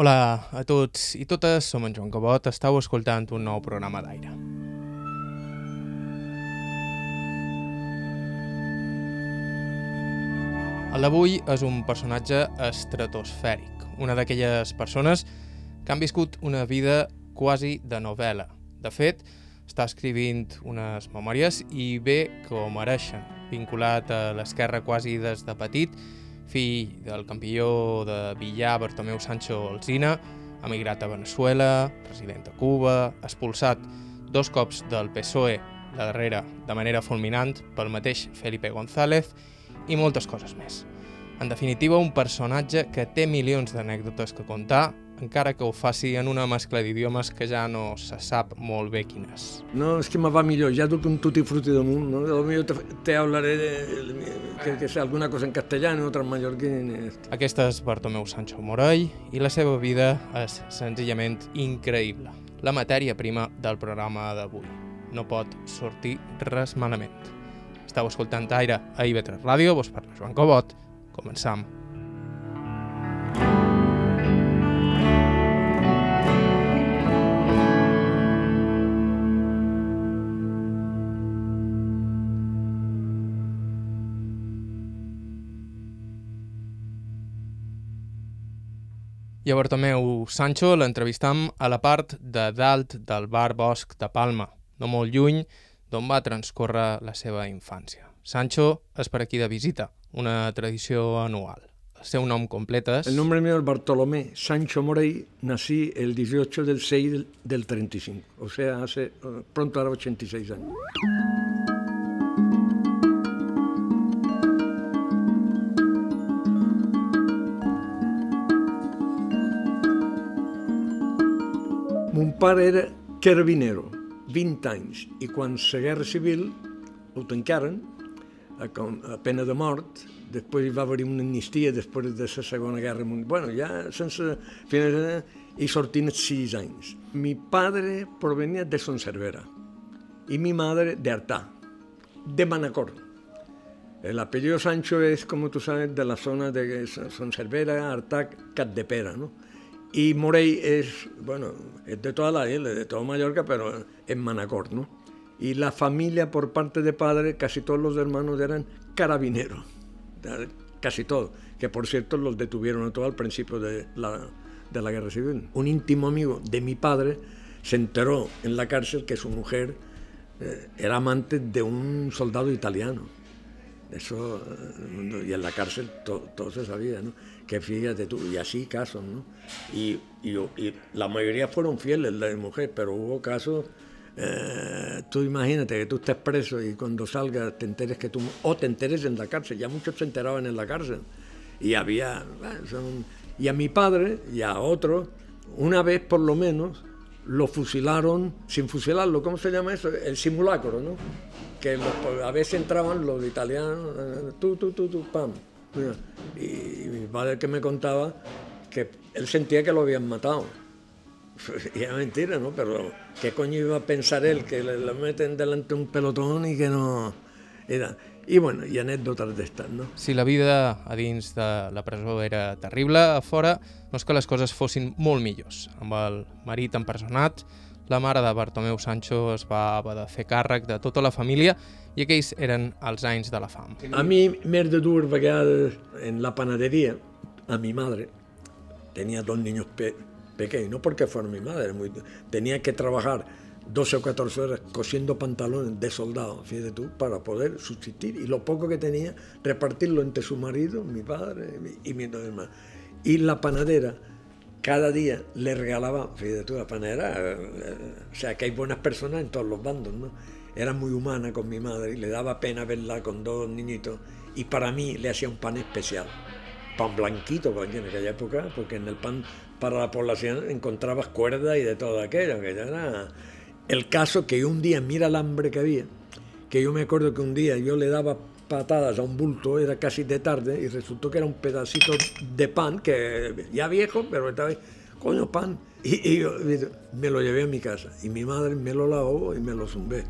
Hola a tots i totes, som en Joan Cabot, estàu escoltant un nou programa d'aire. El d'avui és un personatge estratosfèric, una d'aquelles persones que han viscut una vida quasi de novel·la. De fet, està escrivint unes memòries i bé que ho mereixen. Vinculat a l'esquerra quasi des de petit, fill del campió de Villar Bartomeu Sancho Alzina, emigrat a Venezuela, resident a Cuba, expulsat dos cops del PSOE, la darrera de manera fulminant pel mateix Felipe González i moltes coses més. En definitiva, un personatge que té milions d'anècdotes que contar, encara que ho faci en una mescla d'idiomes que ja no se sap molt bé quines. No, és que me va millor, ja duc un tutti frutti damunt, no? A lo millor te, te hablaré de, que, que sé alguna cosa en castellano, otra en mallorquín... Aquesta és Bartomeu Sancho Morell i la seva vida és senzillament increïble. La matèria prima del programa d'avui. No pot sortir res malament. Estau escoltant Aire a IB3 Ràdio, vos parla Joan Cobot. Començam. A Bartomeu Sancho l'entrevistam a la part de dalt del bar Bosc de Palma, no molt lluny d'on va transcórrer la seva infància. Sancho és per aquí de visita, una tradició anual. El seu nom complet és... El nombre mío es Bartolomé Sancho Morey. Nací el 18 del 6 del, del 35, o sea, hace pronto ahora 86 años. Pare era carabinero, 20 anys, i quan la guerra civil ho tancaren a, a pena de mort, després hi va haver una amnistia després de la Segona Guerra Mundial. Bueno, ja sense final, i sortint sis anys. Mi padre provenia de Son Cervera y mi madre de Artà, de Manacor. El apellido Sancho es, como tú sabes, de la zona de Son Cervera, Artà, Catdepera, ¿no? Y Morey es, bueno, es de toda la isla, de toda Mallorca, pero en Manacor, ¿no? Y la familia por parte de padre, casi todos los hermanos eran carabineros, casi todos, que por cierto los detuvieron a todos al principio de la, de la guerra civil. Un íntimo amigo de mi padre se enteró en la cárcel que su mujer eh, era amante de un soldado italiano. Eso, y en la cárcel to, todo se sabía, ¿no? Que fíjate tú, y así casos, ¿no? Y, y, y la mayoría fueron fieles, de mujer, pero hubo casos, eh, tú imagínate que tú estés preso y cuando salgas te enteres que tú, o te enteres en la cárcel, ya muchos se enteraban en la cárcel. Y había, son, y a mi padre y a otro, una vez por lo menos, lo fusilaron, sin fusilarlo, ¿cómo se llama eso? El simulacro, ¿no? Que los, a veces entraban los italianos, tú, tú, tú, tú, pam. Y, y mi padre que me contaba que él sentía que lo habían matado. Y era mentira, ¿no? Pero ¿qué coño iba a pensar él? Que le, le meten delante un pelotón y que no... Era... I, bueno, i anècdotes d'estat, no? Si la vida a dins de la presó era terrible, a fora no és que les coses fossin molt millors. Amb el marit empresonat, la mare de Bartomeu Sancho es va haver de fer càrrec de tota la família i aquells eren els anys de la fam. A mi més de dues vegades en la panadería, a mi madre, tenía dos niños pe pequeños, no porque fuera mi madre, muy, tenía que trabajar 12 o 14 horas cosiendo pantalones de soldado, fíjate tú, para poder subsistir. Y lo poco que tenía, repartirlo entre su marido, mi padre y mi hermanos. Y la panadera, cada día le regalaba, fíjate tú, la panadera, eh, o sea, que hay buenas personas en todos los bandos, ¿no? Era muy humana con mi madre y le daba pena verla con dos niñitos. Y para mí le hacía un pan especial, pan blanquito, porque en aquella época, porque en el pan para la población encontrabas cuerda y de todo aquello, que ya era el caso que un día, mira el hambre que había, que yo me acuerdo que un día yo le daba patadas a un bulto, era casi de tarde, y resultó que era un pedacito de pan, que ya viejo, pero estaba, coño, pan. Y, y yo me lo llevé a mi casa, y mi madre me lo lavó y me lo zumbé.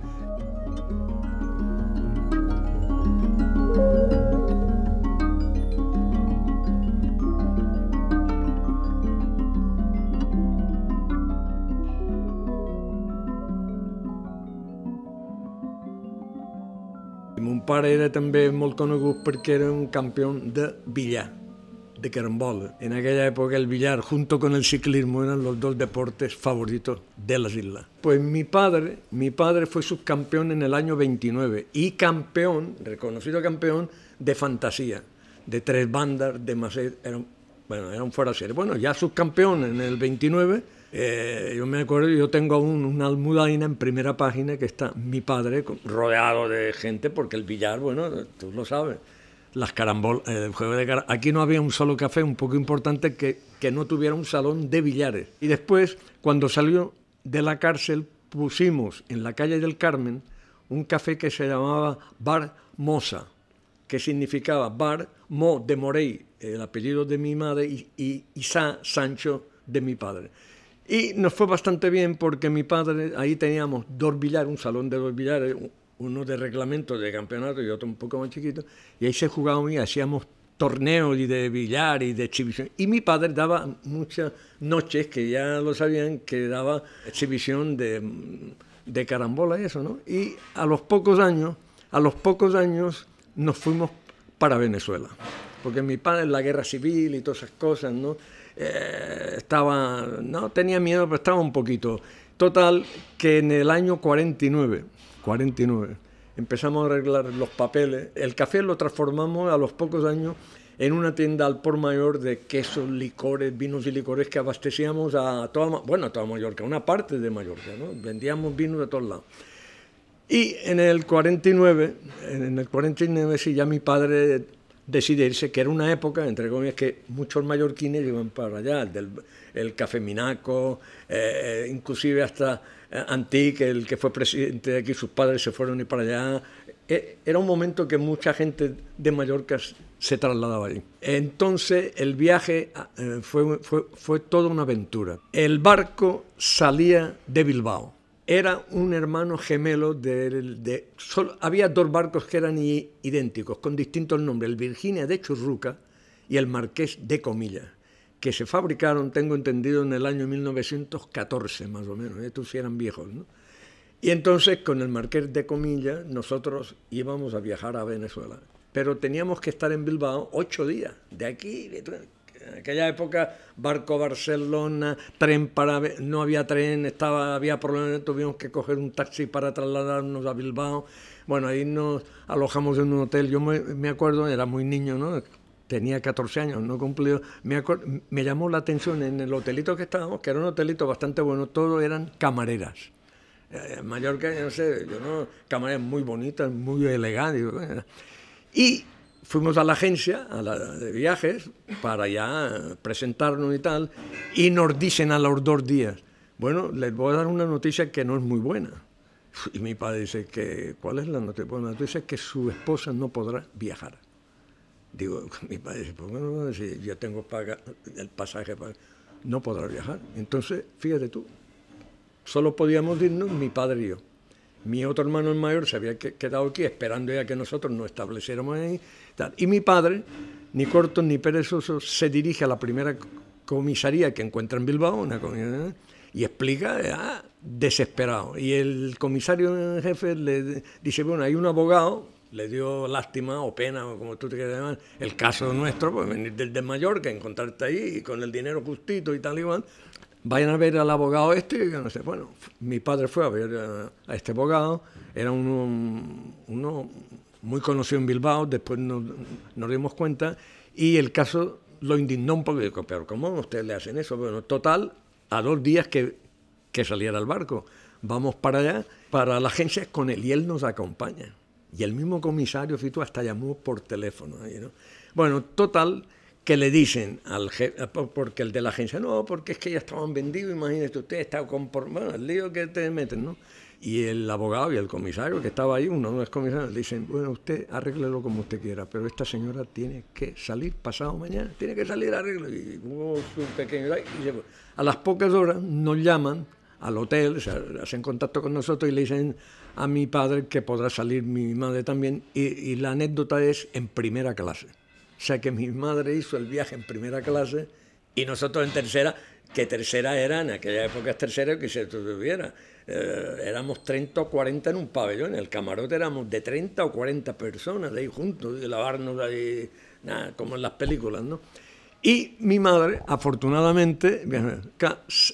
Pare era també molt conegut perquè era un campió de billar, de carambola. En aquella época el billar junto con el ciclismo eran los dos deportes favoritos de las islas. Pues mi padre, mi padre fue subcampeón en el año 29 y campeón, reconocido campeón de fantasía, de tres bandas, de Macet, era, bueno, era un fuera serie. Bueno, ya subcampeón en el 29, eh, yo me acuerdo, yo tengo aún una almudaina en primera página que está mi padre rodeado de gente, porque el billar, bueno, tú lo sabes, las carambolas, el juego de cara- Aquí no había un solo café, un poco importante, que, que no tuviera un salón de billares. Y después, cuando salió de la cárcel, pusimos en la calle del Carmen un café que se llamaba Bar Mosa, que significaba Bar Mo de Morey, el apellido de mi madre, y, y Isa Sancho de mi padre. Y nos fue bastante bien porque mi padre, ahí teníamos dos billares, un salón de dos billares, uno de reglamento de campeonato y otro un poco más chiquito, y ahí se jugábamos y hacíamos torneos y de billar y de exhibición. Y mi padre daba muchas noches, que ya lo sabían, que daba exhibición de, de carambola y eso, ¿no? Y a los pocos años, a los pocos años nos fuimos para Venezuela, porque mi padre la guerra civil y todas esas cosas, ¿no? Eh, estaba, no tenía miedo, pero estaba un poquito. Total, que en el año 49, 49, empezamos a arreglar los papeles. El café lo transformamos a los pocos años en una tienda al por mayor de quesos, licores, vinos y licores que abastecíamos a toda, bueno, a toda Mallorca, una parte de Mallorca, ¿no? Vendíamos vinos de todos lados. Y en el 49, en el 49 sí, ya mi padre decide irse, que era una época, entre comillas, que muchos mallorquines iban para allá, el, del, el Café Minaco, eh, inclusive hasta eh, Antic, el que fue presidente de aquí, sus padres se fueron y para allá. Eh, era un momento que mucha gente de Mallorca se trasladaba allí. Entonces el viaje eh, fue, fue, fue toda una aventura. El barco salía de Bilbao era un hermano gemelo de, había dos barcos que eran idénticos, con distintos nombres, el Virginia de Churruca y el Marqués de Comillas, que se fabricaron, tengo entendido, en el año 1914, más o menos, estos sí eran viejos, ¿no? Y entonces con el Marqués de Comillas nosotros íbamos a viajar a Venezuela, pero teníamos que estar en Bilbao ocho días, de aquí, de en aquella época barco Barcelona, tren para no había tren, estaba había problemas, tuvimos que coger un taxi para trasladarnos a Bilbao. Bueno, ahí nos alojamos en un hotel. Yo me, me acuerdo, era muy niño, ¿no? Tenía 14 años, no cumplido. Me, me llamó la atención en el hotelito que estábamos, que era un hotelito bastante bueno, todos eran camareras. Eh, En Mallorca, yo no sé, yo no, camareras muy bonitas, muy elegantes. Y fuimos a la agencia a la de viajes para ya presentarnos y tal, y nos dicen a los dos días, bueno, les voy a dar una noticia que no es muy buena. Y mi padre dice que, ¿cuál es la noticia? Bueno, la noticia es que su esposa no podrá viajar. Digo, mi padre dice, pues bueno, si yo tengo paga, el pasaje, para, no podrá viajar. Entonces, fíjate tú, solo podíamos irnos mi padre y yo. Mi otro hermano el mayor se había que- quedado aquí esperando ya que nosotros nos estableciéramos ahí. tal. Y mi padre, ni corto ni perezoso, se dirige a la primera comisaría que encuentra en Bilbao, una comisaría, y explica, desesperado. Y el comisario jefe le dice, bueno, hay un abogado, le dio lástima o pena, o como tú te quieras llamar, el caso nuestro, pues venir desde Mallorca, encontrarte ahí con el dinero justito y tal y igual. Vayan a ver al abogado este, yo no sé, bueno, mi padre fue a ver a, a este abogado, era uno, uno muy conocido en Bilbao, después nos, dimos cuenta, y el caso lo indignó un poco, digo, pero ¿cómo ustedes le hacen eso? Bueno, total, a dos días que, que saliera el barco, vamos para allá, para la agencia con él, y él nos acompaña. Y el mismo comisario Fito hasta llamó por teléfono. ¿no? Bueno, total, que le dicen al jefe, porque el de la agencia, no, porque es que ya estaban vendidos, imagínese usted, está con bueno, el lío que te meten, ¿no? Y el abogado y el comisario que estaba ahí, uno no es comisario, le dicen, bueno, usted arréglelo como usted quiera, pero esta señora tiene que salir pasado mañana, tiene que salir, arreglo. Y hubo un pequeño... A las pocas horas nos llaman al hotel, se hacen contacto con nosotros y le dicen a mi padre que podrá salir mi madre también. Y la anécdota es en primera clase. O sea que mi madre hizo el viaje en primera clase y nosotros en tercera, que tercera era, en aquella época tercera que se tuviera. Eh, éramos 30 o 40 en un pabellón, en el camarote éramos de 30 o 40 personas ahí juntos, de lavarnos ahí, nada, como en las películas, ¿no? Y mi madre, afortunadamente,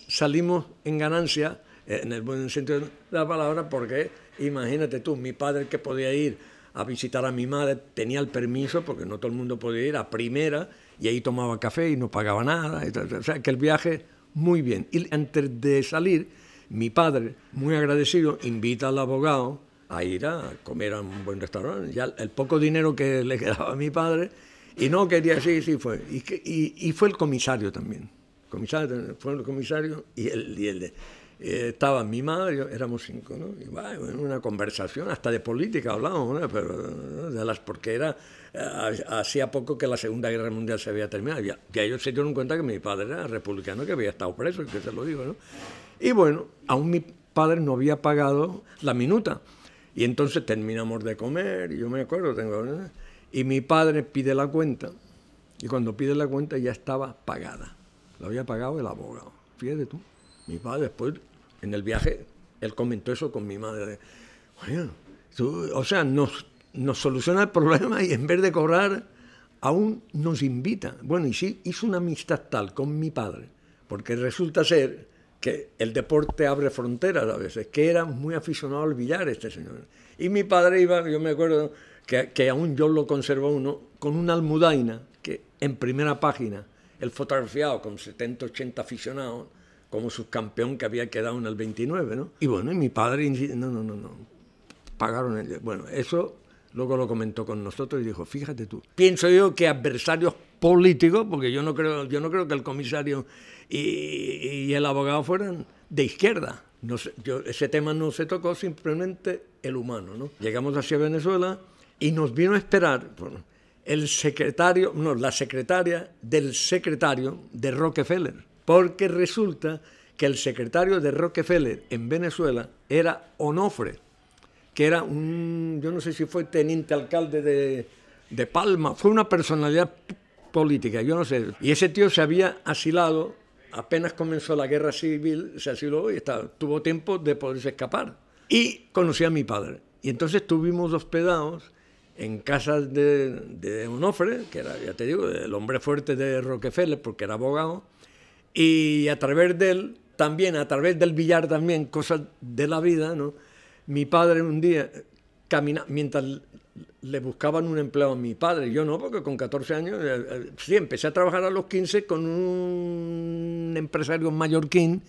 salimos en ganancia, eh, en el buen sentido de la palabra, porque imagínate tú, mi padre que podía ir a visitar a mi madre, tenía el permiso, porque no todo el mundo podía ir a primera, y ahí tomaba café y no pagaba nada. O sea, que el viaje muy bien. Y antes de salir, mi padre, muy agradecido, invita al abogado a ir a comer a un buen restaurante. Ya el poco dinero que le quedaba a mi padre, y no quería, sí, sí fue. Y, y, fue el comisario también. Comisario, fue el comisario y el, y el eh, estaba mi madre, éramos cinco, ¿no? Y bueno, una conversación, hasta de política hablamos, ¿no? Pero de las, porque era, eh, hacía poco que la Segunda Guerra Mundial se había terminado. Ya, ellos se dieron cuenta que mi padre era republicano, que había estado preso, que se lo digo, ¿no? Y bueno, aún mi padre no había pagado la minuta. Y entonces terminamos de comer, y yo me acuerdo, tengo, y mi padre pide la cuenta, y cuando pide la cuenta ya estaba pagada. Lo había pagado el abogado. Fíjate tú. Mi padre después, en el viaje, él comentó eso con mi madre. o sea, nos, nos soluciona el problema y en vez de cobrar, aún nos invita. Bueno, y sí, hizo una amistad tal con mi padre, porque resulta ser que el deporte abre fronteras a veces, que era muy aficionado al billar este señor. Y mi padre iba, yo me acuerdo que, que aún yo lo conservo uno, con una almudaina, que en primera página, el fotografiado con 70, 80 aficionados, como subcampeón que había quedado en el 29, ¿no? Y bueno, y mi padre, no, no, no, no, pagaron el... Bueno, eso luego lo comentó con nosotros y dijo, fíjate tú, pienso yo que adversarios políticos, porque yo no creo, yo no creo que el comisario y, el abogado fueran de izquierda. No yo, ese tema no se tocó, simplemente el humano, ¿no? Llegamos hacia Venezuela y nos vino a esperar el secretario, no, la secretaria del secretario de Rockefeller porque resulta que el secretario de Rockefeller en Venezuela era Onofre, que era un, yo no sé si fue teniente alcalde de, Palma, fue una personalidad política, yo no sé. Y ese tío se había asilado, apenas comenzó la guerra civil, se asiló y tuvo tiempo de poderse escapar. Y conocí a mi padre. Y entonces estuvimos hospedados en casa de, de Onofre, que era, ya te digo, el hombre fuerte de Rockefeller, porque era abogado, y a través de él, también a través del billar también, cosas de la vida, ¿no? Mi padre un día, camina, mientras le buscaban un empleo a mi padre, yo no, porque con 14 años, eh, eh, sí, empecé a trabajar a los 15 con un empresario mallorquín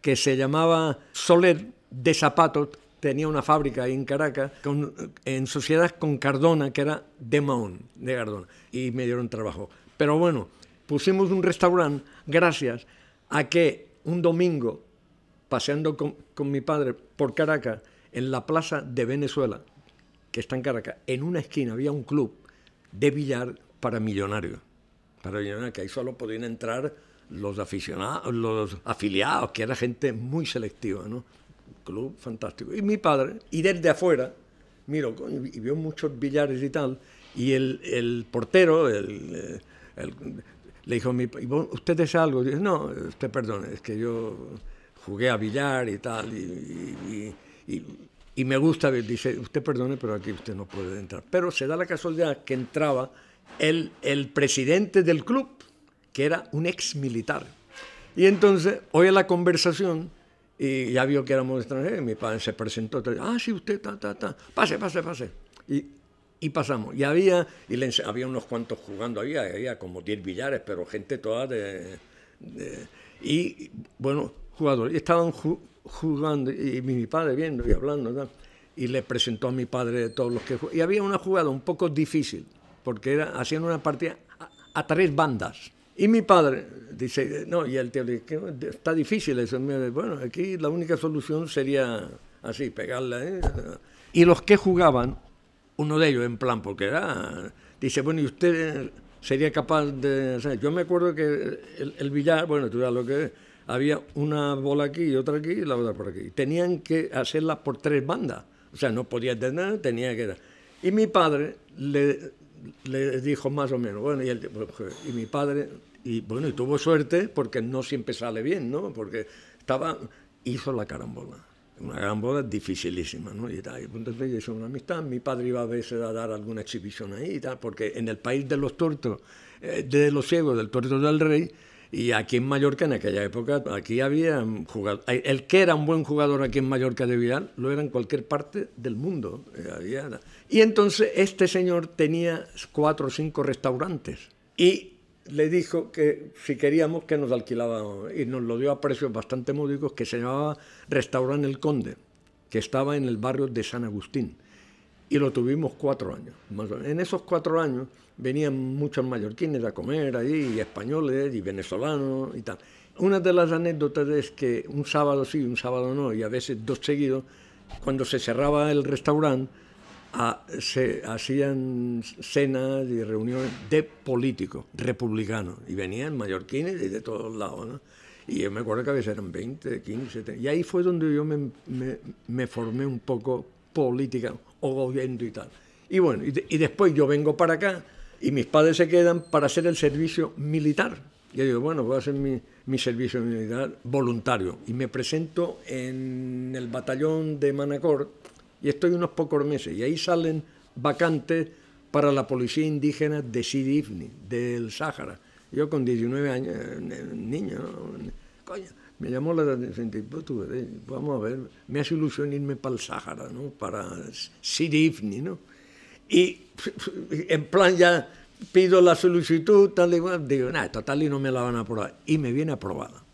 que se llamaba Soler de Zapatos, tenía una fábrica ahí en Caracas, en sociedad con Cardona, que era de Mahón, de Cardona, y me dieron trabajo. Pero bueno, pusimos un restaurante gracias a que un domingo, paseando con, mi padre por Caracas, en la plaza de Venezuela, que está en Caracas, en una esquina había un club de billar para millonarios. Para millonarios, que ahí solo podían entrar los aficionados, los afiliados, que era gente muy selectiva, ¿no? Club fantástico. Y mi padre, y desde afuera, miro, y vio muchos billares y tal, y el, portero, el, el, le dijo, ¿usted es algo? Dice, no, usted perdone, es que yo jugué a billar y tal, y, y, me gusta, dice, usted perdone, pero aquí usted no puede entrar. Pero se da la casualidad que entraba el, el presidente del club, que era un ex militar. Y entonces oye la conversación y ya vio que éramos extranjeros, mi padre se presentó, ah, sí, usted, ta, ta, ta, pase, pase, pase. Y y pasamos. Y había, y había unos cuantos jugando, había, había como 10 billares, pero gente toda de... y bueno, jugadores. Y estaban jugando, y mi padre viendo y hablando, y le presentó a mi padre todos los que Y había una jugada un poco difícil, porque era, hacían una partida a, tres bandas. Y mi padre dice, no, y el tío dice, está difícil eso. Bueno, aquí la única solución sería así, pegarla. ¿eh? Y los que jugaban uno de ellos en plan, porque era, dice, bueno, ¿y usted sería capaz de...? yo me acuerdo que el, billar, bueno, tú sabes lo que había una bola aquí y otra aquí y la otra por aquí. Tenían que hacerla por tres bandas. O sea, no podía tener, tenía que... Y mi padre le, le dijo más o menos, bueno, y, y mi padre y bueno, y tuvo suerte porque no siempre sale bien, ¿no? Porque estaba, hizo la carambola. Una carambola dificilísima, ¿no? Y, tal. entonces hizo una amistad, mi padre iba a veces a dar alguna exhibición ahí y tal, porque en el país de los tortos, eh, de los ciegos, del torto del rey, y aquí en Mallorca, en aquella época, aquí había jugador, el que era un buen jugador aquí en Mallorca de Vidal, lo era en cualquier parte del mundo. Eh, había, y entonces este señor tenía cuatro o cinco restaurantes y le dijo que si queríamos que nos alquilaba, y nos lo dio a precios bastante módicos, que se llamaba Restaurante El Conde, que estaba en el barrio de San Agustín. Y lo tuvimos cuatro años. En esos cuatro años venían muchos mallorquines a comer ahí, y españoles y venezolanos y tal. Una de las anécdotas es que un sábado sí, un sábado no, y a veces dos seguidos, cuando se cerraba el restaurante, se hacían cenas y reuniones de políticos republicanos, y venían mallorquines y de todos lados. ¿no? Y yo me acuerdo que a veces eran 20, 15, y ahí fue donde yo me, me, me formé un poco política, o oyendo y tal. Y bueno, y, y después yo vengo para acá y mis padres se quedan para hacer el servicio militar. Yo digo, bueno, voy a hacer mi, mi servicio militar voluntario. Y me presento en el batallón de Manacor y estoy unos pocos meses. Y ahí salen vacantes para la policía indígena de Sidi Ifni, del Sáhara. Yo con 19 años, eh, niño, coño, me llamó la atención, pues vamos a ver, me hace ilusión irme para el Sáhara, ¿no? para Sidi Ifni, ¿no? Y en plan ya pido la solicitud, tal y cual, digo, nada, total y no me la van a aprobar. Y me viene aprobada.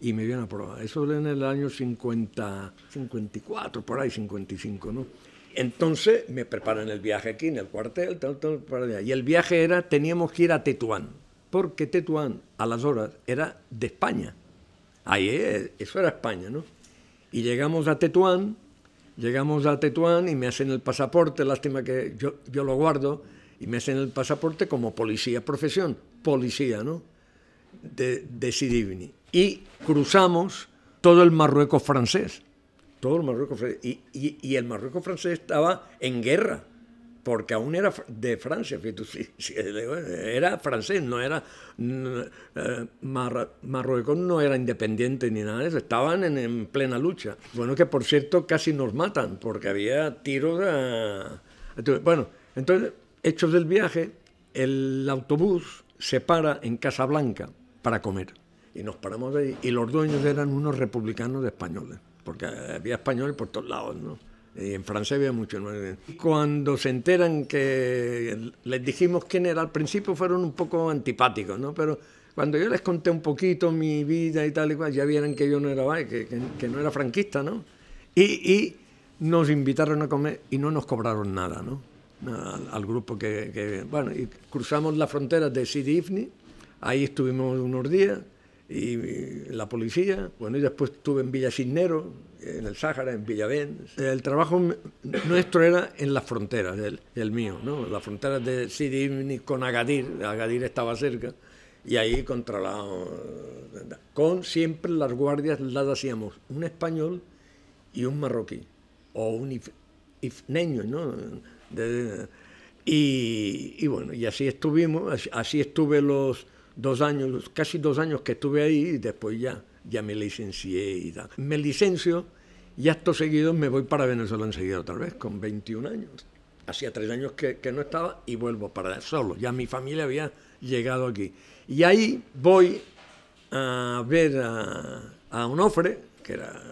Y me viene aprobada. Eso en el año 50, 54, por ahí 55, ¿no? Entonces me preparan el viaje aquí en el cuartel, tal, para allá. Y el viaje era, teníamos que ir a Tetuán, porque Tetuán a las horas era de España. Ahí, eh, eso era España, ¿no? Y llegamos a Tetuán, Llegamos a Tetuán y me hacen el pasaporte, lástima que yo, yo lo guardo, y me hacen el pasaporte como policía, profesión, policía, ¿no? De, de. Y cruzamos todo el Marruecos francés, todo el Marruecos francés, y, el Marruecos francés estaba en guerra porque aún era de Francia, era francés, no era eh, Marruecos no era independiente ni nada de eso, estaban en, plena lucha. Bueno, que por cierto casi nos matan, porque había tiros a... Bueno, entonces, hechos del viaje, el autobús se para en Casablanca para comer. Y nos paramos ahí, y los dueños eran unos republicanos españoles, porque había españoles por todos lados, ¿no? Y en Francia había mucho. Cuando se enteran que les dijimos quién era, al principio fueron un poco antipáticos, ¿no? Pero cuando yo les conté un poquito mi vida y tal y cual, ya vieron que yo no era que, que, no era franquista, ¿no? Y, y, nos invitaron a comer y no nos cobraron nada, ¿no? Al, al grupo que, que, Bueno, y cruzamos la frontera de Sidi Ifni, ahí estuvimos unos días y la policía, bueno, y después estuve en Villa Cisnero, en el Sáhara, en Villavén. El trabajo nuestro era en las fronteras, el, el mío, ¿no? Las fronteras de Sidi con Agadir, Agadir estaba cerca, y ahí controlado, con siempre las guardias las hacíamos un español y un marroquí, o un ifneño, ¿no? y, y, bueno, y así estuvimos, así estuve los dos años, casi dos años que estuve ahí y después ya, ya me licencié y. Me licencio y acto seguido me voy para Venezuela enseguida otra vez, con 21 años. Hacía tres años que, que no estaba y vuelvo para allá solo. Ya mi familia había llegado aquí. Y ahí voy a ver a, a Onofre, que era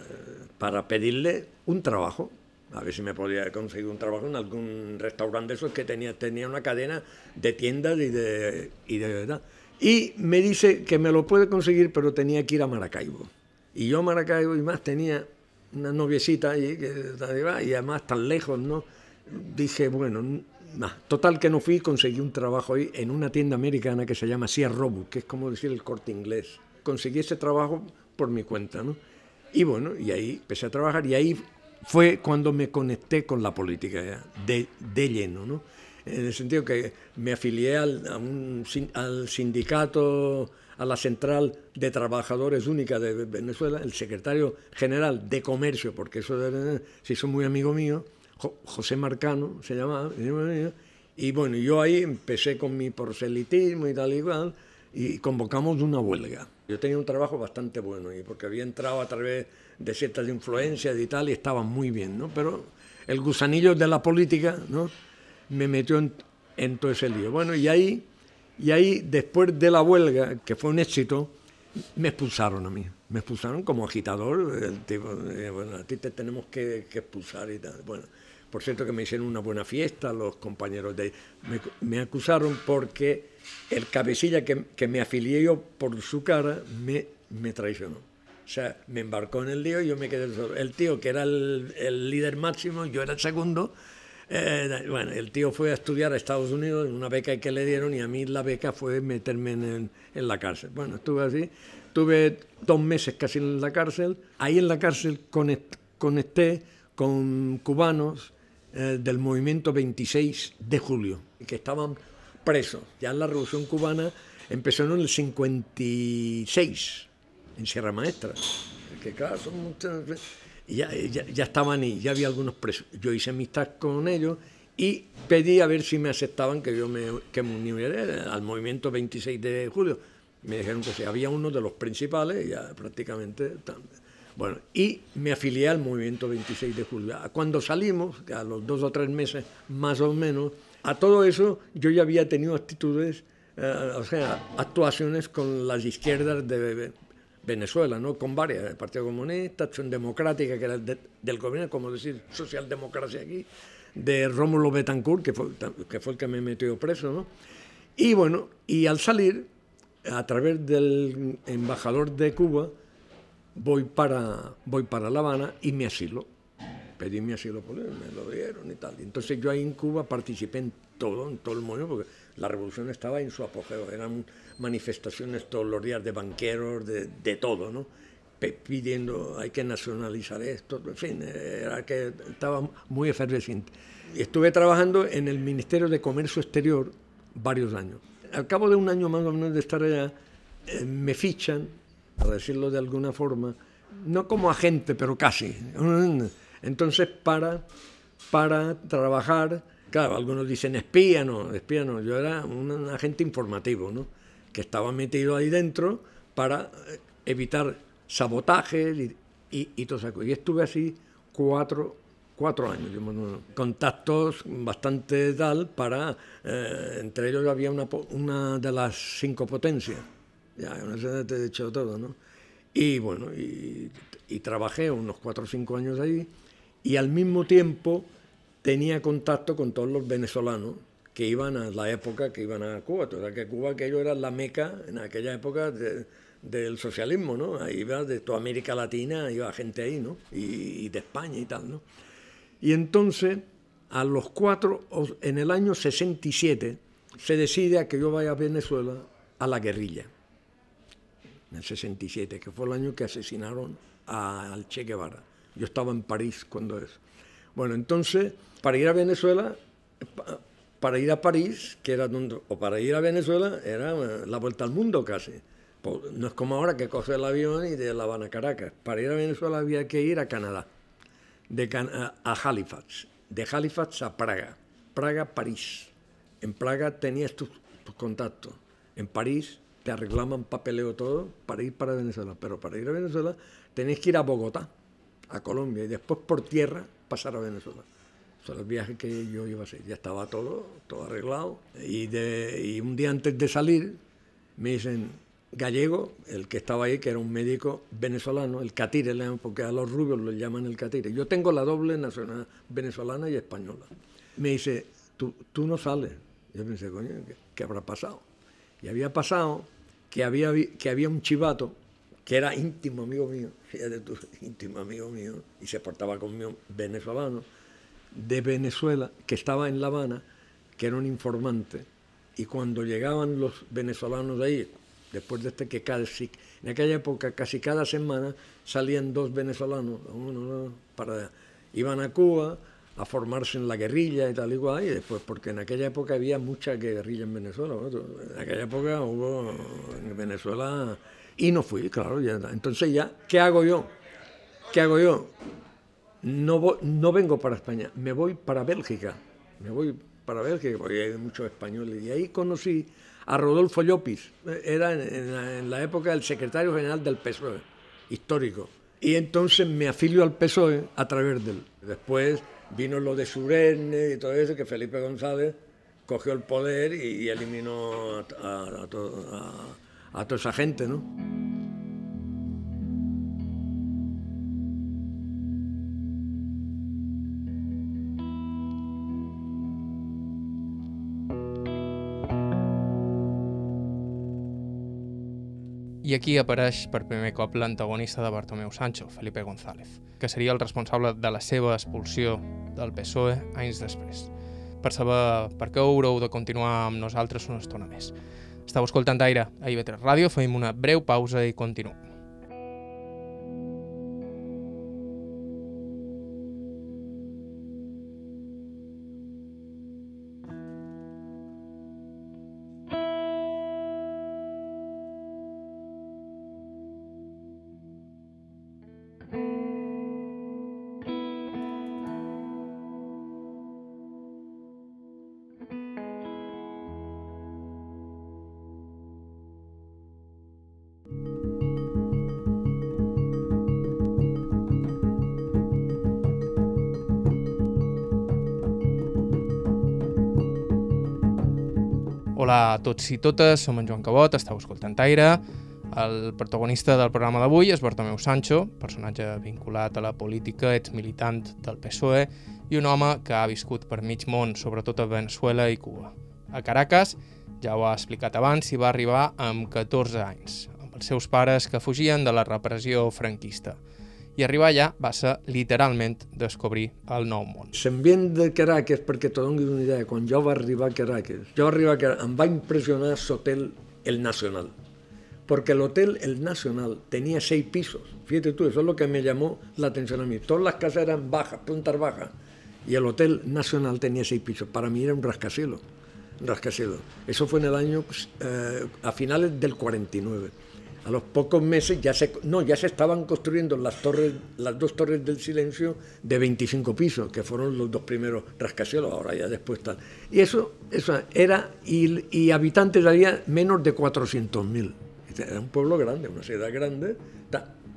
para pedirle un trabajo a ver si me podía conseguir un trabajo en algún restaurante de esos que tenía, tenía una cadena de tiendas y de, y de. Y me dice que me lo puede conseguir, pero tenía que ir a Maracaibo. Y yo Maracaibo y más tenía una noviecita allí, que, y además tan lejos, ¿no? Dije, bueno, total que no fui, conseguí un trabajo ahí en una tienda americana que se llama Sierra Robot, que es como decir el corte inglés. Conseguí ese trabajo por mi cuenta, ¿no? Y bueno, y ahí empecé a trabajar y ahí fue cuando me conecté con la política ya, de, de lleno, ¿no? En el sentido que me afilié al, al sindicato, a la Central de Trabajadores Única de Venezuela, el secretario general de Comercio, porque eso se hizo muy amigo mío, José Marcano se llamaba, y bueno, yo ahí empecé con mi proselitismo y tal y cual, y convocamos una huelga. Yo tenía un trabajo bastante bueno y porque había entrado a través de ciertas influencias y tal y estaba muy bien, ¿no? Pero el gusanillo de la política, ¿no? Me metió en, en todo ese lío. Bueno, y ahí, y ahí, después de la huelga, que fue un éxito, me expulsaron a mí. Me expulsaron como agitador. El tipo, eh, bueno, a ti te tenemos que, expulsar y tal. Bueno, por cierto que me hicieron una buena fiesta los compañeros de... Me, me acusaron porque el cabecilla que, que, me afilié yo por su cara me, me traicionó. O sea, me embarcó en el lío y yo me quedé solo. El tío, que era el, el líder máximo, yo era el segundo. Eh, bueno, el tío fue a estudiar a Estados Unidos en una beca que le dieron y a mí la beca fue meterme en, en la cárcel. Bueno, estuve así. Tuve dos meses casi en la cárcel. Ahí en la cárcel conecté con cubanos eh, del movimiento 26 de julio, que estaban presos. Ya la Revolución Cubana empezó en el 56, en Sierra Maestra. Que claro, son muchas... Ya, ya, ya, estaban y ya había algunos presos. Yo hice amistad con ellos y pedí a ver si me aceptaban que yo me, que me uniera al movimiento 26 de julio. Me dijeron que sí, había uno de los principales, ya prácticamente... Bueno, y me afilié al movimiento 26 de julio. Cuando salimos, a los dos o tres meses más o menos, a todo eso yo ya había tenido actitudes, eh, o sea, actuaciones con las izquierdas de Venezuela, ¿no? con varias, el Partido Comunista, Acción Democrática, que era de, del gobierno, como decir, socialdemocracia aquí, de Rómulo Betancourt, que fue, que fue el que me metió preso. ¿no? Y bueno, y al salir, a través del embajador de Cuba, voy para, voy para La Habana y me asilo. Pedí mi asilo político, me lo dieron y tal. Entonces yo ahí en Cuba participé en todo, en todo el movimiento, porque la revolución estaba en su apogeo. Eran manifestaciones todos los días de banqueros, de, de todo, ¿no? pidiendo hay que nacionalizar esto, en fin, era que estaba muy efervescente. Y estuve trabajando en el Ministerio de Comercio Exterior varios años. Al cabo de un año más o menos de estar allá, eh, me fichan para decirlo de alguna forma, no como agente, pero casi. Entonces, para, para trabajar, claro, algunos dicen espía, no, espía no, yo era un agente informativo, ¿no? que estaba metido ahí dentro para eh, evitar sabotajes y, y, todo eso. Y estuve así cuatro, cuatro años, contactos bastante tal para, eh, entre ellos había una, una de las cinco potencias ya, no sé, te he dicho todo, ¿no? Y bueno, y, y, trabajé unos cuatro o cinco años ahí y al mismo tiempo tenía contacto con todos los venezolanos que iban a la época que iban a Cuba. O sea, que Cuba aquello era la meca en aquella época de, del socialismo, ¿no? Ahí iba de toda América Latina, iba gente ahí, ¿no? Y, y de España y tal, ¿no? Y entonces, a los cuatro, en el año 67, se decide a que yo vaya a Venezuela a la guerrilla en el 67, que fue el año que asesinaron al Che Guevara. Yo estaba en París cuando es. Bueno, entonces, para ir a Venezuela, para ir a París, que era donde, o para ir a Venezuela, era eh, la vuelta al mundo casi. No es como ahora que coge el avión y de La Habana a Caracas. Para ir a Venezuela había que ir a Canadá, de a Halifax, de Halifax a Praga, Praga, París. En Praga tenías tus contactos, en París te arreglaban papeleo todo para ir para Venezuela. Pero para ir a Venezuela tenés que ir a Bogotá, a Colombia, y después por tierra pasar a Venezuela. Son los viajes que yo iba a hacer. Ya estaba todo, todo arreglado. Y, de, y un día antes de salir, me dicen, Gallego, el que estaba ahí, que era un médico venezolano, el catire, porque a los rubios lo llaman el catire. Yo tengo la doble nacional venezolana y española. Me dice, tú, tú no sales. Yo pensé, coño, ¿qué, ¿qué, habrá pasado? Y había pasado que había, que había un chivato que era íntimo amigo mío, fíjate tú, íntimo amigo mío, y se portaba conmigo venezolano, de Venezuela, que estaba en La Habana, que era un informante, y cuando llegaban los venezolanos de ahí, después de este que casi, en aquella época casi cada semana salían dos venezolanos, uno, para, iban a Cuba, a formarse en la guerrilla y tal y cual, y después, porque en aquella época había mucha guerrilla en Venezuela, en aquella época hubo en Venezuela, y no fui, claro, ya, entonces ya, ¿qué hago yo? ¿Qué hago yo? No, no vengo para España, me voy para Bélgica, me voy para Bélgica, porque hay muchos españoles, y ahí conocí a Rodolfo Llopis, era en, la, época el secretario general del PSOE, histórico. Y entonces me afilio al PSOE a través de él. Después vino lo de Surenne y todo eso, que Felipe González cogió el poder y, eliminó a, a toda esa gente, ¿no? I aquí apareix per primer cop l'antagonista de Bartomeu Sancho, Felipe González, que seria el responsable de la seva expulsió del PSOE anys després. Per saber per què haureu de continuar amb nosaltres una estona més. Estau escoltant Aire a IB3 Ràdio, fem una breu pausa i continuem. Hola a tots i totes, som en Joan Cabot, estàu escoltant Aire. El protagonista del programa d'avui és Bartomeu Sancho, personatge vinculat a la política, ets militant del PSOE i un home que ha viscut per mig món, sobretot a Venezuela i Cuba. A Caracas, ja ho ha explicat abans, s'hi va arribar amb 14 anys, amb els seus pares que fugien de la repressió franquista i arribar allà va ser literalment descobrir el nou món. S'envient de Caracas, perquè te doni una idea, quan jo va arribar a Caracas, jo arribar a Caracas, em va impressionar l'hotel El Nacional, porque el hotel El Nacional tenía seis pisos. Fíjate tú, eso es lo que me llamó la atención a mí. Todas las casas eran bajas, puntas bajas, y el Hotel Nacional tenía seis pisos. Para mí era un rascacielos, rascacielos. Eso fue en el año, eh, a finales del 49. A los pocos meses ya se, no, ya se estaban construyendo las, torres, las dos torres del silencio de 25 pisos, que fueron los dos primeros rascacielos, ahora ya después tal. Y eso, eso era, y, y habitantes había menos de 400.000. Era un pueblo grande, una ciudad grande,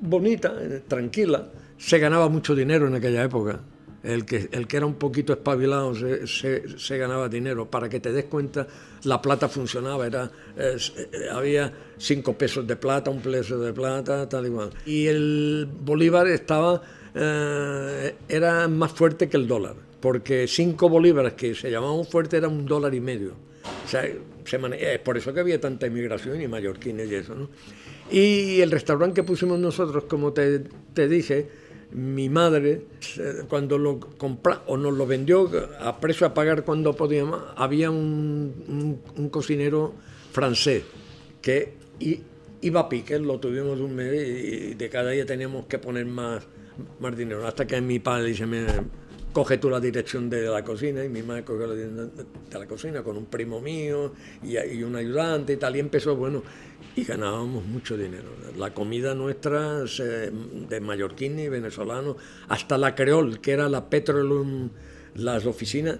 bonita, eh, tranquila. Se ganaba mucho dinero en aquella época. El que, el que era un poquito espabilado se, se, se ganaba dinero. Para que te des cuenta, la plata funcionaba, era, eh, había cinco pesos de plata, un peso de plata, tal igual. Y el bolívar estaba, eh, era más fuerte que el dólar, porque cinco bolívares que se llamaban fuerte era un dólar y medio. O sea, se es por eso que había tanta inmigración y mallorquines y eso, ¿no? Y el restaurante que pusimos nosotros, como te, te dije, mi madre, cuando lo compró o nos lo vendió a precio a pagar cuando podíamos, había un, un, cocinero francés que iba a pique, lo tuvimos un mes y de cada día teníamos que poner más, más dinero. Hasta que mi padre dice, coge tú la dirección de la cocina y mi madre coge la dirección de la cocina con un primo mío y, y un ayudante y tal. Y empezó, bueno, y ganábamos mucho dinero. La comida nuestra de mallorquín y venezolano, hasta la creol, que era la petroleum, las oficinas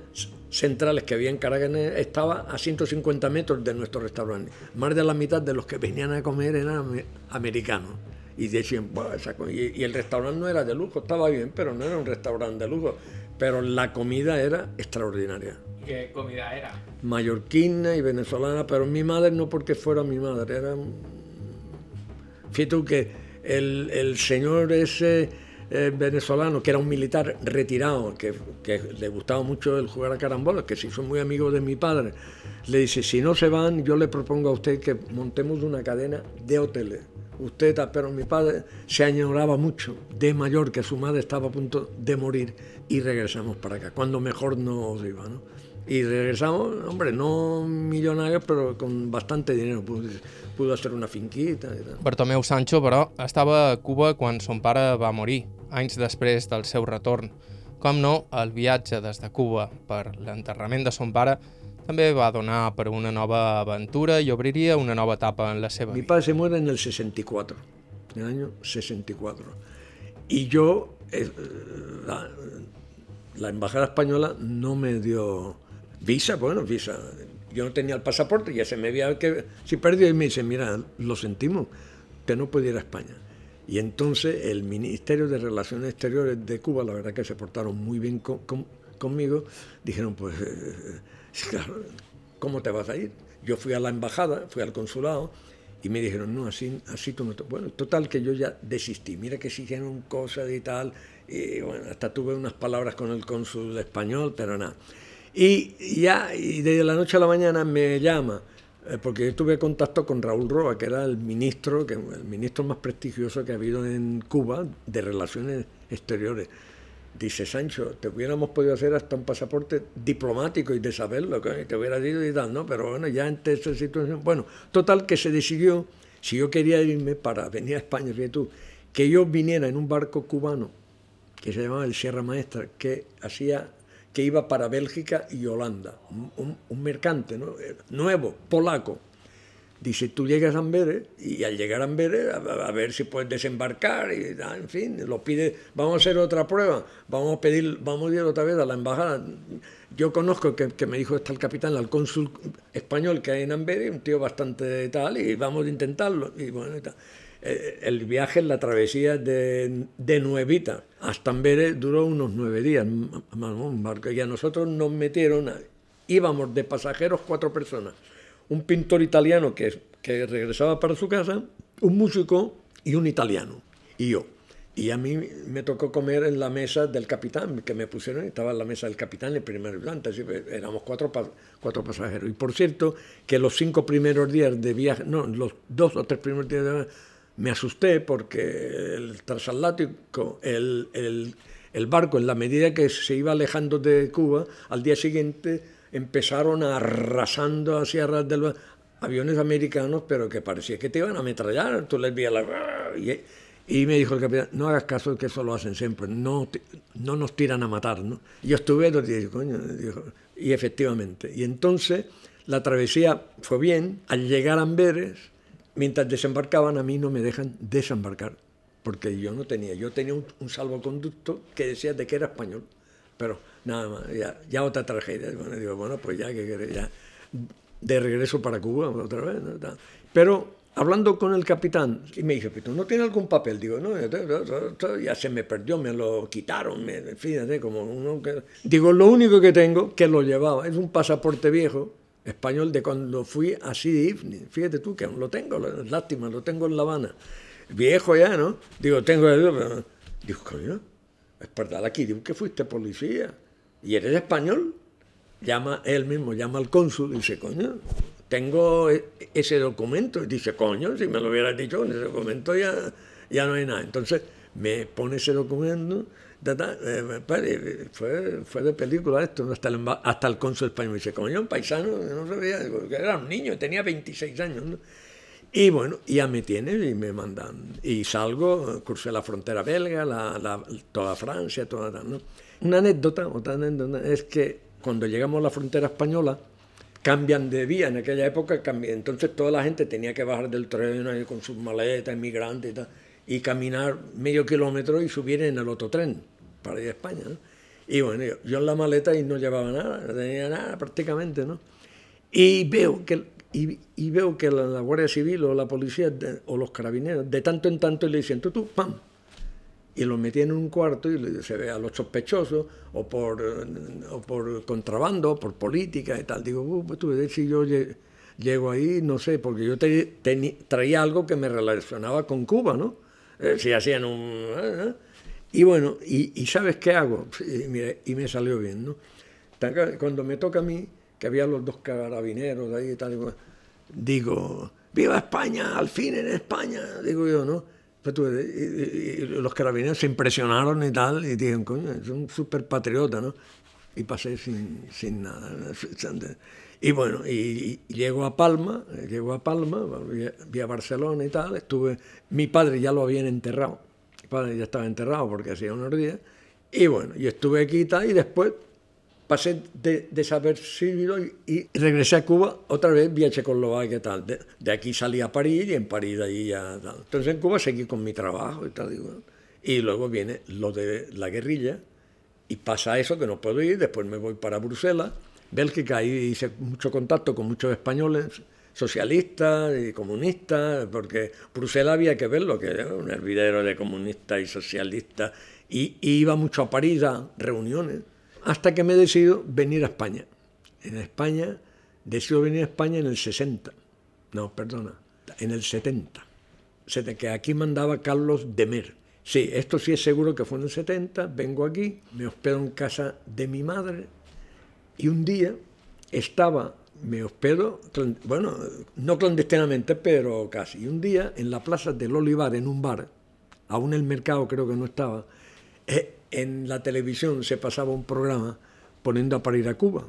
centrales que había en Caracas, estaba a 150 metros de nuestro restaurante. Más de la mitad de los que venían a comer eran americanos. Y decían, y, y el restaurante no era de lujo, estaba bien, pero no era un restaurante de lujo. Pero la comida era extraordinaria. ¿Qué comida era? Mallorquina y venezolana, pero mi madre no porque fuera mi madre, era... Fíjate que el, señor ese eh, venezolano, que era un militar retirado, que, le gustaba mucho el jugar a carambola, que se hizo muy amigo de mi padre, le dice, si no se van, yo le propongo a usted que montemos una cadena de hoteles. Usted, pero mi padre se añoraba mucho de mayor, que su madre estaba a punto de morir, y regresamos para acá, cuando mejor nos iba, ¿no? Y regresamos, hombre, no millonarios, pero con bastante dinero. Pudo, pudo hacer una finquita i tal. Bartomeu Sancho, però, estava a Cuba quan son pare va morir, anys després del seu retorn. Com no, el viatge des de Cuba per l'enterrament de son pare també va donar per una nova aventura i obriria una nova etapa en la seva Mi padre se muere en el 64, en el año 64. Y yo, eh, la, la embajada española no me dio Visa, bueno, visa. yo no tenía el pasaporte, ya se me había que si perdió y me dice, mira, lo sentimos, usted no puede ir a España. Y entonces el Ministerio de Relaciones Exteriores de Cuba, la verdad que se portaron muy bien conmigo, dijeron, pues, eh, claro, ¿cómo te vas a ir? Yo fui a la embajada, fui al consulado, y me dijeron, no, así, así tú no te... Bueno, total que yo ya desistí. Mira que hicieron cosas y tal. Y bueno, hasta tuve unas palabras con el cónsul español, pero nada. Y ya, y desde la noche a la mañana me llama, eh, porque yo tuve contacto con Raúl Roa, que era el ministro, que, el ministro más prestigioso que ha habido en Cuba de Relaciones Exteriores. Dice Sancho, te hubiéramos podido hacer hasta un pasaporte diplomático y de saberlo, que te hubiera ido y tal, ¿no? Pero bueno, ya en esa situación. Bueno, total que se decidió, si yo quería irme para venir a España, fíjate tú, que yo viniera en un barco cubano que se llamaba el Sierra Maestra, que hacía que iba para Bélgica y Holanda, un, mercante ¿no? nuevo, polaco, Dice, tú llegas a Amberes y al llegar a Amberes, a, ver si puedes desembarcar, y en fin, lo pide, vamos a hacer otra prueba, vamos a pedir, vamos a ir otra vez a la embajada. Yo conozco que, me dijo está el capitán, al cónsul español que hay en Amberes, un tío bastante tal, y vamos a intentarlo. Y eh, el viaje, la travesía de, de Nuevita hasta Amberes duró unos nueve días, y a nosotros nos metieron, íbamos de pasajeros cuatro personas un pintor italiano que, que regresaba para su casa, un músico y un italiano, y yo. Y a mí me tocó comer en la mesa del capitán, que me pusieron, estaba en la mesa del capitán, el primer ayudante, éramos cuatro, cuatro pasajeros. Y por cierto, que los cinco primeros días de viaje, no, los dos o tres primeros días de viaje, me asusté porque el transatlántico, el, el, barco, en la medida que se iba alejando de Cuba, al día siguiente empezaron arrasando hacia ras del aviones americanos, pero que parecía que te iban a ametrallar. Tú les veías la... Y, y, me dijo el capitán, no hagas caso, que eso lo hacen siempre, no, no nos tiran a matar. ¿no? Y yo estuve dos días, coño, dijo, y efectivamente. Y entonces la travesía fue bien. Al llegar a Amberes, mientras desembarcaban, a mí no me dejan desembarcar, porque yo no tenía, yo tenía un, un salvoconducto que decía de que era español, pero nada más, ya, otra tragedia. Bueno, digo, bueno, pues ya, que ya de regreso para Cuba otra vez. Pero hablando con el capitán, y me dice, ¿tú no tienes algún papel? Digo, no, ya se me perdió, me lo quitaron, me, fíjate, como uno que... Digo, lo único que tengo, que lo llevaba, es un pasaporte viejo, español, de cuando fui a Sidi Fíjate tú, que aún lo tengo, lástima, lo tengo en La Habana. Viejo ya, ¿no? Digo, tengo... Digo, coño, es verdad, aquí digo que fuiste policía y eres español, llama él mismo, llama al cónsul y dice, coño, tengo e, ese documento. Y dice, coño, si me lo hubieras dicho, en ese documento ya, ya no hay nada. Entonces me pone ese documento, eh, fue, fue de película esto, hasta el, hasta el cónsul español. dice, coño, un paisano, no sabía, era un niño, tenía 26 años. Y bueno, ya me tienen y me mandan. Y salgo, crucé la frontera belga, la, toda Francia, toda. ¿no? Una anécdota, otra anécdota es que cuando llegamos a la frontera española, cambian de vía. En aquella época. Entonces toda la gente tenía que bajar del tren con sus maletas, inmigrantes y tal, y caminar medio kilómetro y subir en el otro tren para ir a España. Y bueno, yo, en la maleta y no llevaba nada, no tenía nada prácticamente, ¿no? Y veo que, y, veo que la, Guardia Civil o la policía o los carabineros de tanto en tanto le dicen, tú, tú, pam, y lo metí en un cuarto y se ve a los sospechosos o por, o por contrabando, por política y tal. Digo, uh, pues tú ves si yo llego ahí, no sé, porque yo traía algo que me relacionaba con Cuba, ¿no? Eh, si hacían un... ¿eh? ¿eh? Y bueno, y, ¿sabes qué hago? Y, me salió bien, ¿no? Cuando me toca a mí, que había los dos carabineros ahí y tal, digo, ¡viva España! ¡Al fin en España! Digo yo, ¿no? Pues y, los carabineros se impresionaron y tal, y dijeron, coño, es un súper patriota, ¿no? Y pasé sin, sin nada. Y bueno, y, llego a Palma, llego a Palma, vi a Barcelona y tal, estuve, mi padre ya lo habían enterrado, mi padre ya estaba enterrado porque hacía unos días, y bueno, y estuve aquí y tal, y después pasé de, desapercibido y, y, regresé a Cuba otra vez vía Checoslovaquia y tal. De, aquí salí a París y en París de ahí ya tal. Entonces en Cuba seguí con mi trabajo y tal. Y, luego viene lo de la guerrilla y pasa eso que no puedo ir, después me voy para Bruselas Bélgica y hice mucho contacto con muchos españoles, socialistas y comunistas, porque Bruselas había que verlo, que era un hervidero de comunistas y socialistas, y, iba mucho a París a reuniones, hasta que me decido venir a España. En España, decido venir a España en el 60, no, perdona, en el 70, que aquí mandaba Carlos Demer. Sí, esto sí es seguro que fue en el 70, vengo aquí, me hospedo en casa de mi madre, y un día estaba me hospedo, bueno, no clandestinamente, pero casi. Y un día en la plaza del Olivar, en un bar, aún el mercado creo que no estaba, eh, en la televisión se pasaba un programa poniendo a parir a Cuba.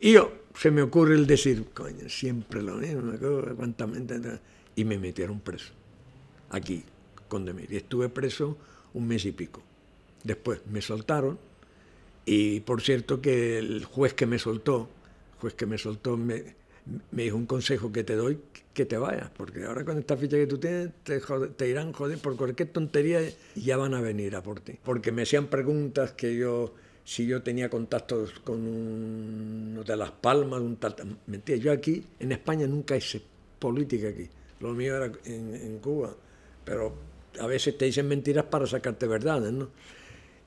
Y yo, se me ocurre el decir, coño, siempre lo mismo, y me metieron preso, aquí, con Demir. Y estuve preso un mes y pico. Después me soltaron, y por cierto que el juez que me soltó, pues que me soltó, me, me dijo un consejo que te doy, que te vayas, porque ahora con esta ficha que tú tienes te, te irán joder por cualquier tontería y ya van a venir a por ti. Porque me hacían preguntas que yo, si yo tenía contactos con uno de Las Palmas, un tal... Mentira, yo aquí, en España nunca hice política aquí, lo mío era en, en Cuba, pero a veces te dicen mentiras para sacarte verdades, ¿no?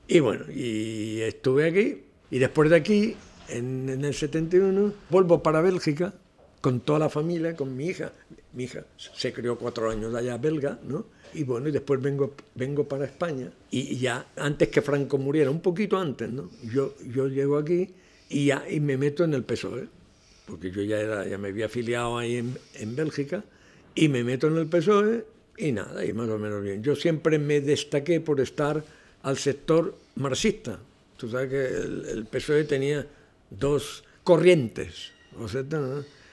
Y bueno, y estuve aquí, y después de aquí en, el 71 vuelvo para Bélgica con toda la familia, con mi hija. Mi hija se crió cuatro años allá belga, ¿no? Y bueno, y después vengo, vengo para España. Y ya antes que Franco muriera, un poquito antes, ¿no? Yo, yo llego aquí y, ya, y me meto en el PSOE, porque yo ya, era, ya me había afiliado ahí en, en Bélgica, y me meto en el PSOE y nada, y más o menos bien. Yo siempre me destaqué por estar al sector marxista. Tú sabes que el, PSOE tenía dos corrientes, o sea,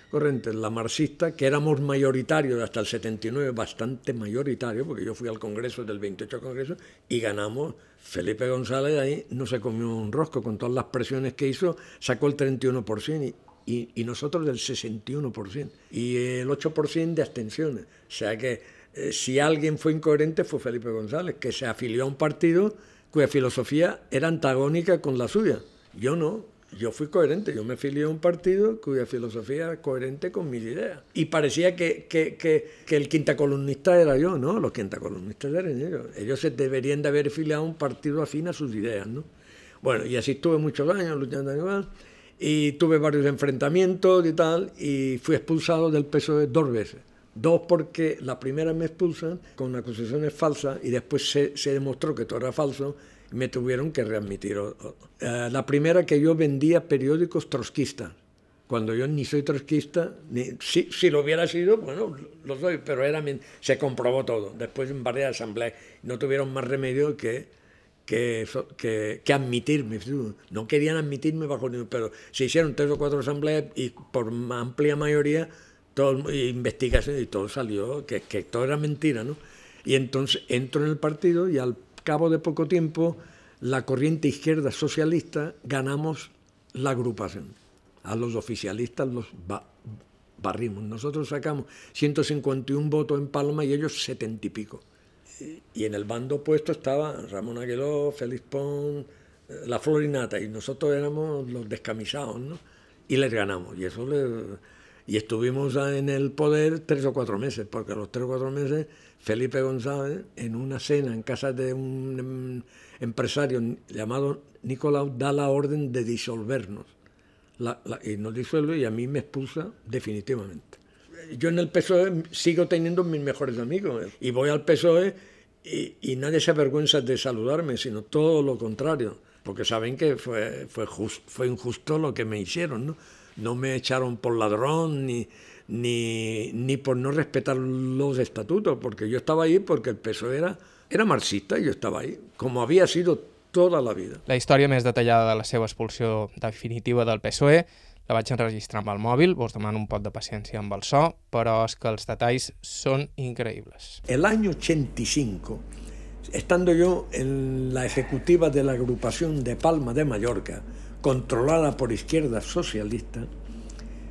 corrientes, la marxista, que éramos mayoritarios hasta el 79, bastante mayoritario, porque yo fui al Congreso del 28 Congreso y ganamos. Felipe González ahí no se comió un rosco con todas las presiones que hizo, sacó el 31% y, y, nosotros del 61% y el 8% de abstenciones. O sea que eh, si alguien fue incoherente fue Felipe González, que se afilió a un partido cuya filosofía era antagónica con la suya. Yo no, yo fui coherente, yo me afilié a un partido cuya filosofía era coherente con mis ideas. Y parecía que, que, que, el quinta columnista era yo, ¿no? Los quinta columnistas eran ellos. Ellos se deberían de haber afiliado a un partido afín a sus ideas, ¿no? Bueno, y así estuve muchos años luchando igual, y tuve varios enfrentamientos y tal, y fui expulsado del PSOE dos veces. Dos porque la primera me expulsan con acusaciones falsas y después se, se demostró que todo era falso me tuvieron que readmitir. Eh, la primera que yo vendía periódicos trotskistas, cuando yo ni soy trotskista, ni, si, si, lo hubiera sido, bueno, lo soy, pero era, se comprobó todo. Después en varias asambleas no tuvieron más remedio que, que, que, que admitirme. No querían admitirme bajo ningún, pero se hicieron tres o cuatro asambleas y por amplia mayoría todo, investigación y todo salió, que, que todo era mentira, ¿no? Y entonces entro en el partido y al cabo de poco tiempo, la corriente izquierda socialista ganamos la agrupación. A los oficialistas los barrimos. Nosotros sacamos 151 votos en Palma y ellos 70 y pico. Y en el bando opuesto estaba Ramón Aguiló, Félix Pons, eh, la Florinata, y nosotros éramos los descamisados, ¿no? Y les ganamos. Y eso y estuvimos en el poder tres o cuatro meses, porque a los tres o cuatro meses Felipe González, en una cena en casa de un em, empresario llamado Nicolau, da la orden de disolvernos. y nos disuelve y a mí me expulsa definitivamente. Yo en el PSOE sigo teniendo mis mejores amigos y voy al PSOE y, nadie se avergüenza de saludarme, sino todo lo contrario, porque saben que fue, fue, fue injusto lo que me hicieron. ¿no? No me echaron por ladrón ni, ni, ni por no respetar los estatutos, porque yo estaba ahí porque el PSOE era, era marxista y yo estaba ahí, como había sido tota la vida. La història més detallada de la seva expulsió definitiva del PSOE la vaig enregistrar amb el mòbil, vos demano un pot de paciència amb el so, però és que els detalls són increïbles. El año 85, estando yo en la ejecutiva de la agrupación de Palma de Mallorca, controlada por izquierda socialista,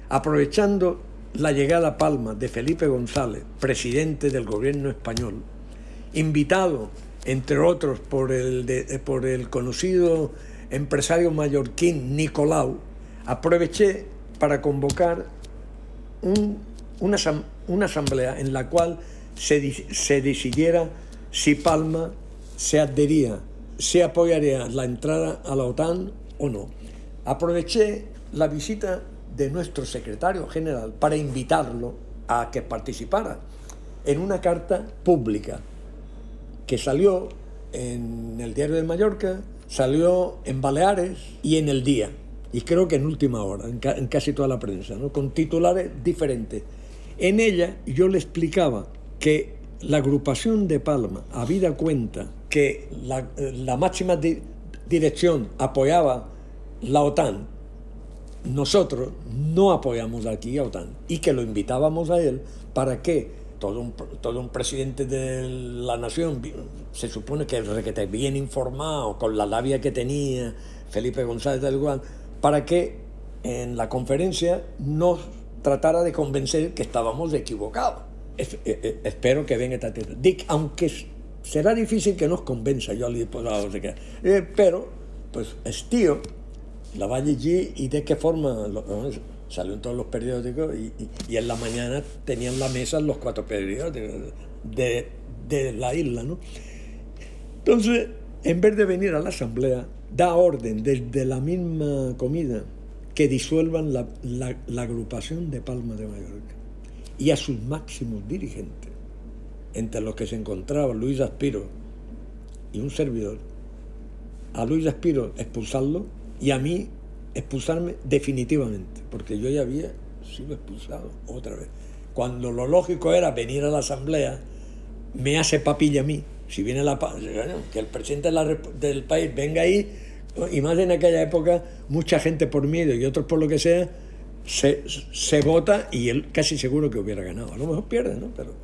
aprovechando la llegada a Palma de Felipe González, presidente del gobierno español, invitado, entre otros, por el, por el conocido empresario mallorquín Nicolau, aproveché para convocar una, una, asamblea en la cual se, se decidiera si Palma se adhería, se apoyaría la entrada a la OTAN o no. Aproveché la visita de nuestro secretario general para invitarlo a que participara en una carta pública que salió en el Diario de Mallorca, salió en Baleares y en El Día, y creo que en última hora, en, casi toda la prensa, ¿no? con titulares diferentes. En ella yo le explicaba que la agrupación de Palma, habida cuenta que la, máxima dirección apoyaba la OTAN, nosotros no apoyamos aquí a OTAN y que lo invitábamos a él para que todo un, todo un presidente de la nación se supone que requete bien informado, con la labia que tenía Felipe González del Guan, para que en la conferencia nos tratara de convencer que estábamos equivocados. Eh, eh, espero que venga esta tierra. Dick, aunque será difícil que nos convenza, yo al diputado, eh, pero pues es tío, la va allí y de qué forma salió en todos los periódicos y, en la mañana tenían la mesa los cuatro periódicos de, de la isla, ¿no? Entonces, en vez de venir a la asamblea, da orden desde la misma comida que disuelvan la, la, agrupación de Palma de Mallorca y a sus máximos dirigentes, entre los que se encontraba Luis Aspiro y un servidor, a Luis Aspiro expulsarlo y a mí expulsarme definitivamente, porque yo ya había sido expulsado otra vez. Cuando lo lógico era venir a la asamblea, me hace papilla a mí, si viene la que el presidente del país venga ahí, y más en aquella época, mucha gente por miedo y otros por lo que sea, se, se vota y él casi seguro que hubiera ganado. A lo mejor pierde, ¿no? Pero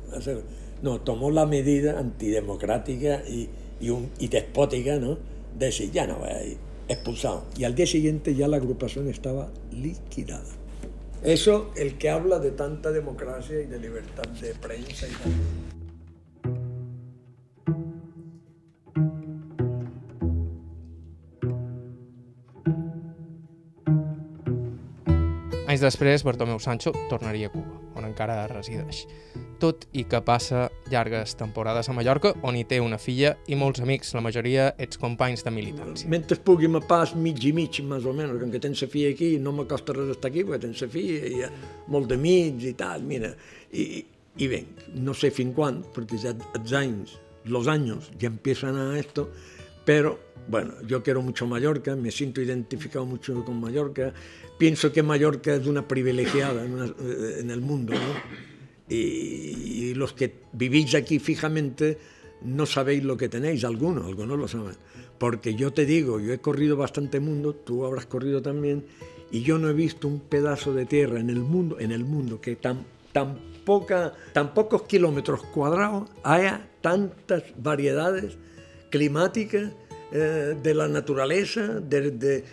no, tomó la medida antidemocrática y, y, un, y despótica, ¿no? De decir, ya no voy a ir, expulsado. Y al día siguiente ya la agrupación estaba liquidada. Eso, el que habla de tanta democracia y de libertad de prensa y tal. Anys després, Bartomeu Sancho tornaria a Cuba, on encara resideix. Tot i que passa llargues temporades a Mallorca, on hi té una filla i molts amics, la majoria ets companys de militància. Mentre pugui me pas mig i mig, més o menys, que tens la filla aquí, no me costa res estar aquí, perquè tens la filla hi ha molt d'amics i tal, mira. I, i bé, no sé fins quan, perquè ja els anys, los años, ja empiezan a esto, però, bueno, yo quiero mucho Mallorca, me siento identificado mucho con Mallorca, pienso que Mallorca es una privilegiada en, el mundo, ¿no? Y, los que vivís aquí fijamente no sabéis lo que tenéis, algunos, algunos lo saben. Porque yo te digo, yo he corrido bastante mundo, tú habrás corrido también, y yo no he visto un pedazo de tierra en el mundo, en el mundo que tan, tan, poca, tan pocos kilómetros cuadrados haya tantas variedades climáticas eh, de la naturaleza, de, de,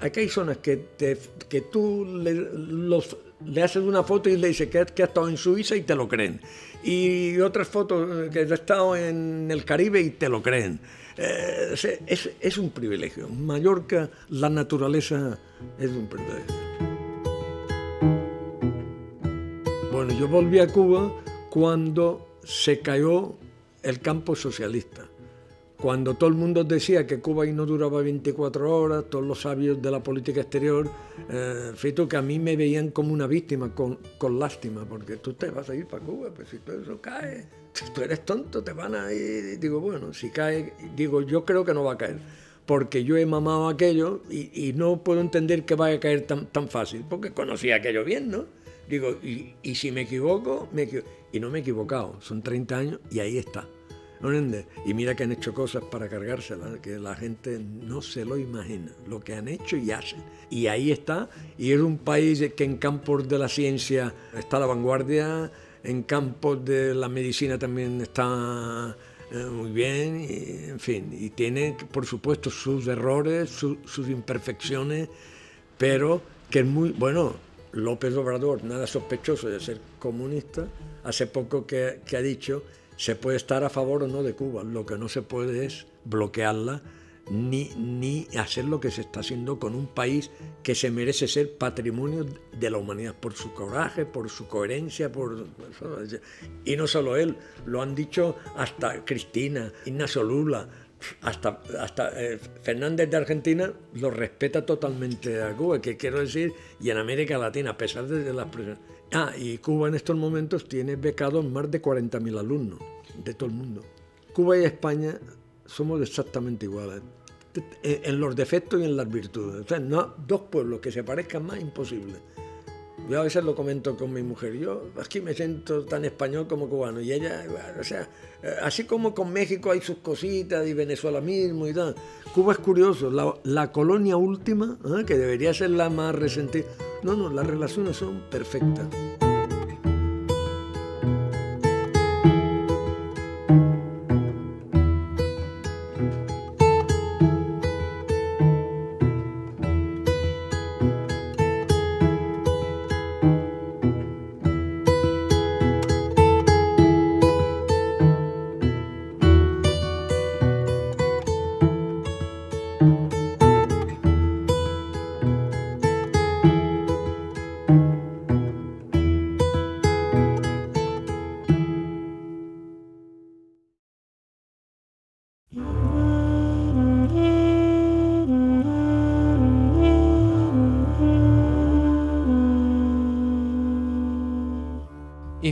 aquí hay zonas que, te, que tú le, los, le, haces una foto y le dices que, que has estado en Suiza y te lo creen. Y otras fotos eh, que has estado en el Caribe y te lo creen. Eh, es, es un privilegio. Mallorca la naturaleza es un privilegio. Bueno, yo volví a Cuba cuando se cayó el campo socialista. Cuando todo el mundo decía que Cuba no duraba 24 horas, todos los sabios de la política exterior, eh, que a mí me veían como una víctima, con, lástima, porque tú te vas a ir para Cuba, pues si todo eso cae, si tú eres tonto, te van a ir. Digo, bueno, si cae, digo, yo creo que no va a caer, porque yo he mamado aquello y, no puedo entender que vaya a caer tan, tan fácil, porque conocía aquello bien, ¿no? Digo, y, y si me equivoco, me equivoco. Y no me he equivocado, son 30 años y ahí está. Y mira que han hecho cosas para cargársela, que la gente no se lo imagina, lo que han hecho y hacen. Y ahí está, y es un país que en campos de la ciencia está a la vanguardia, en campos de la medicina también está eh, muy bien, y, en fin, y tiene por supuesto sus errores, sus imperfecciones, pero que es muy, bueno, López Obrador, nada sospechoso de ser comunista, hace poco que, que ha dicho se puede estar a favor o no de Cuba, lo que no se puede es bloquearla ni, ni hacer lo que se está haciendo con un país que se merece ser patrimonio de la humanidad por su coraje, por su coherencia, por y no solo él, lo han dicho hasta Cristina, Ignacio Lula, hasta, hasta eh, Fernández de Argentina lo respeta totalmente a Cuba, que quiero decir, y en América Latina, a pesar de las presiones. Ah, y Cuba en estos momentos tiene becados más de 40.000 alumnos de todo el mundo. Cuba y España somos exactamente iguales, en los defectos y en las virtudes. O sea, no, dos pueblos que se parezcan más, imposible. Yo a veces lo comento con mi mujer, yo aquí me siento tan español como cubano, y ella, o sea, eh, así como con México hay sus cositas y Venezuela mismo y tal, Cuba es curioso, la, colonia última, ¿eh? que debería ser la más resentida, no, no, las relaciones son perfectas.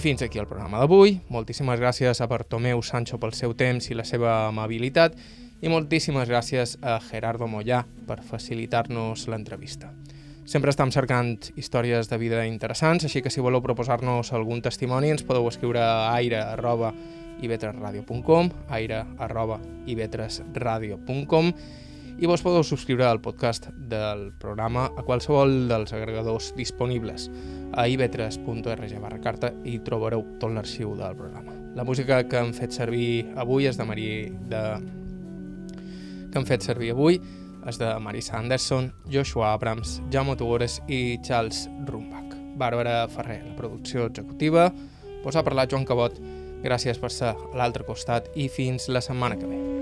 Fins aquí el programa d'avui. Moltíssimes gràcies a Bartomeu Sancho pel seu temps i la seva amabilitat i moltíssimes gràcies a Gerardo Mollà per facilitar-nos l'entrevista. Sempre estem cercant històries de vida interessants, així que si voleu proposar-nos algun testimoni ens podeu escriure a aire arroba ivetresradio.com aire arroba ivetresradio.com i vos podeu subscriure al podcast del programa a qualsevol dels agregadors disponibles. A ib3.rg barra carta i trobareu tot l'arxiu del programa. La música que hem fet servir avui és de Maria... De... que hem fet servir avui és de Marisa Anderson, Joshua Abrams, Jaume Tugores i Charles Rumbach. Bàrbara Ferrer, la producció executiva. Vos ha parlat Joan Cabot. Gràcies per ser a l'altre costat i fins la setmana que ve.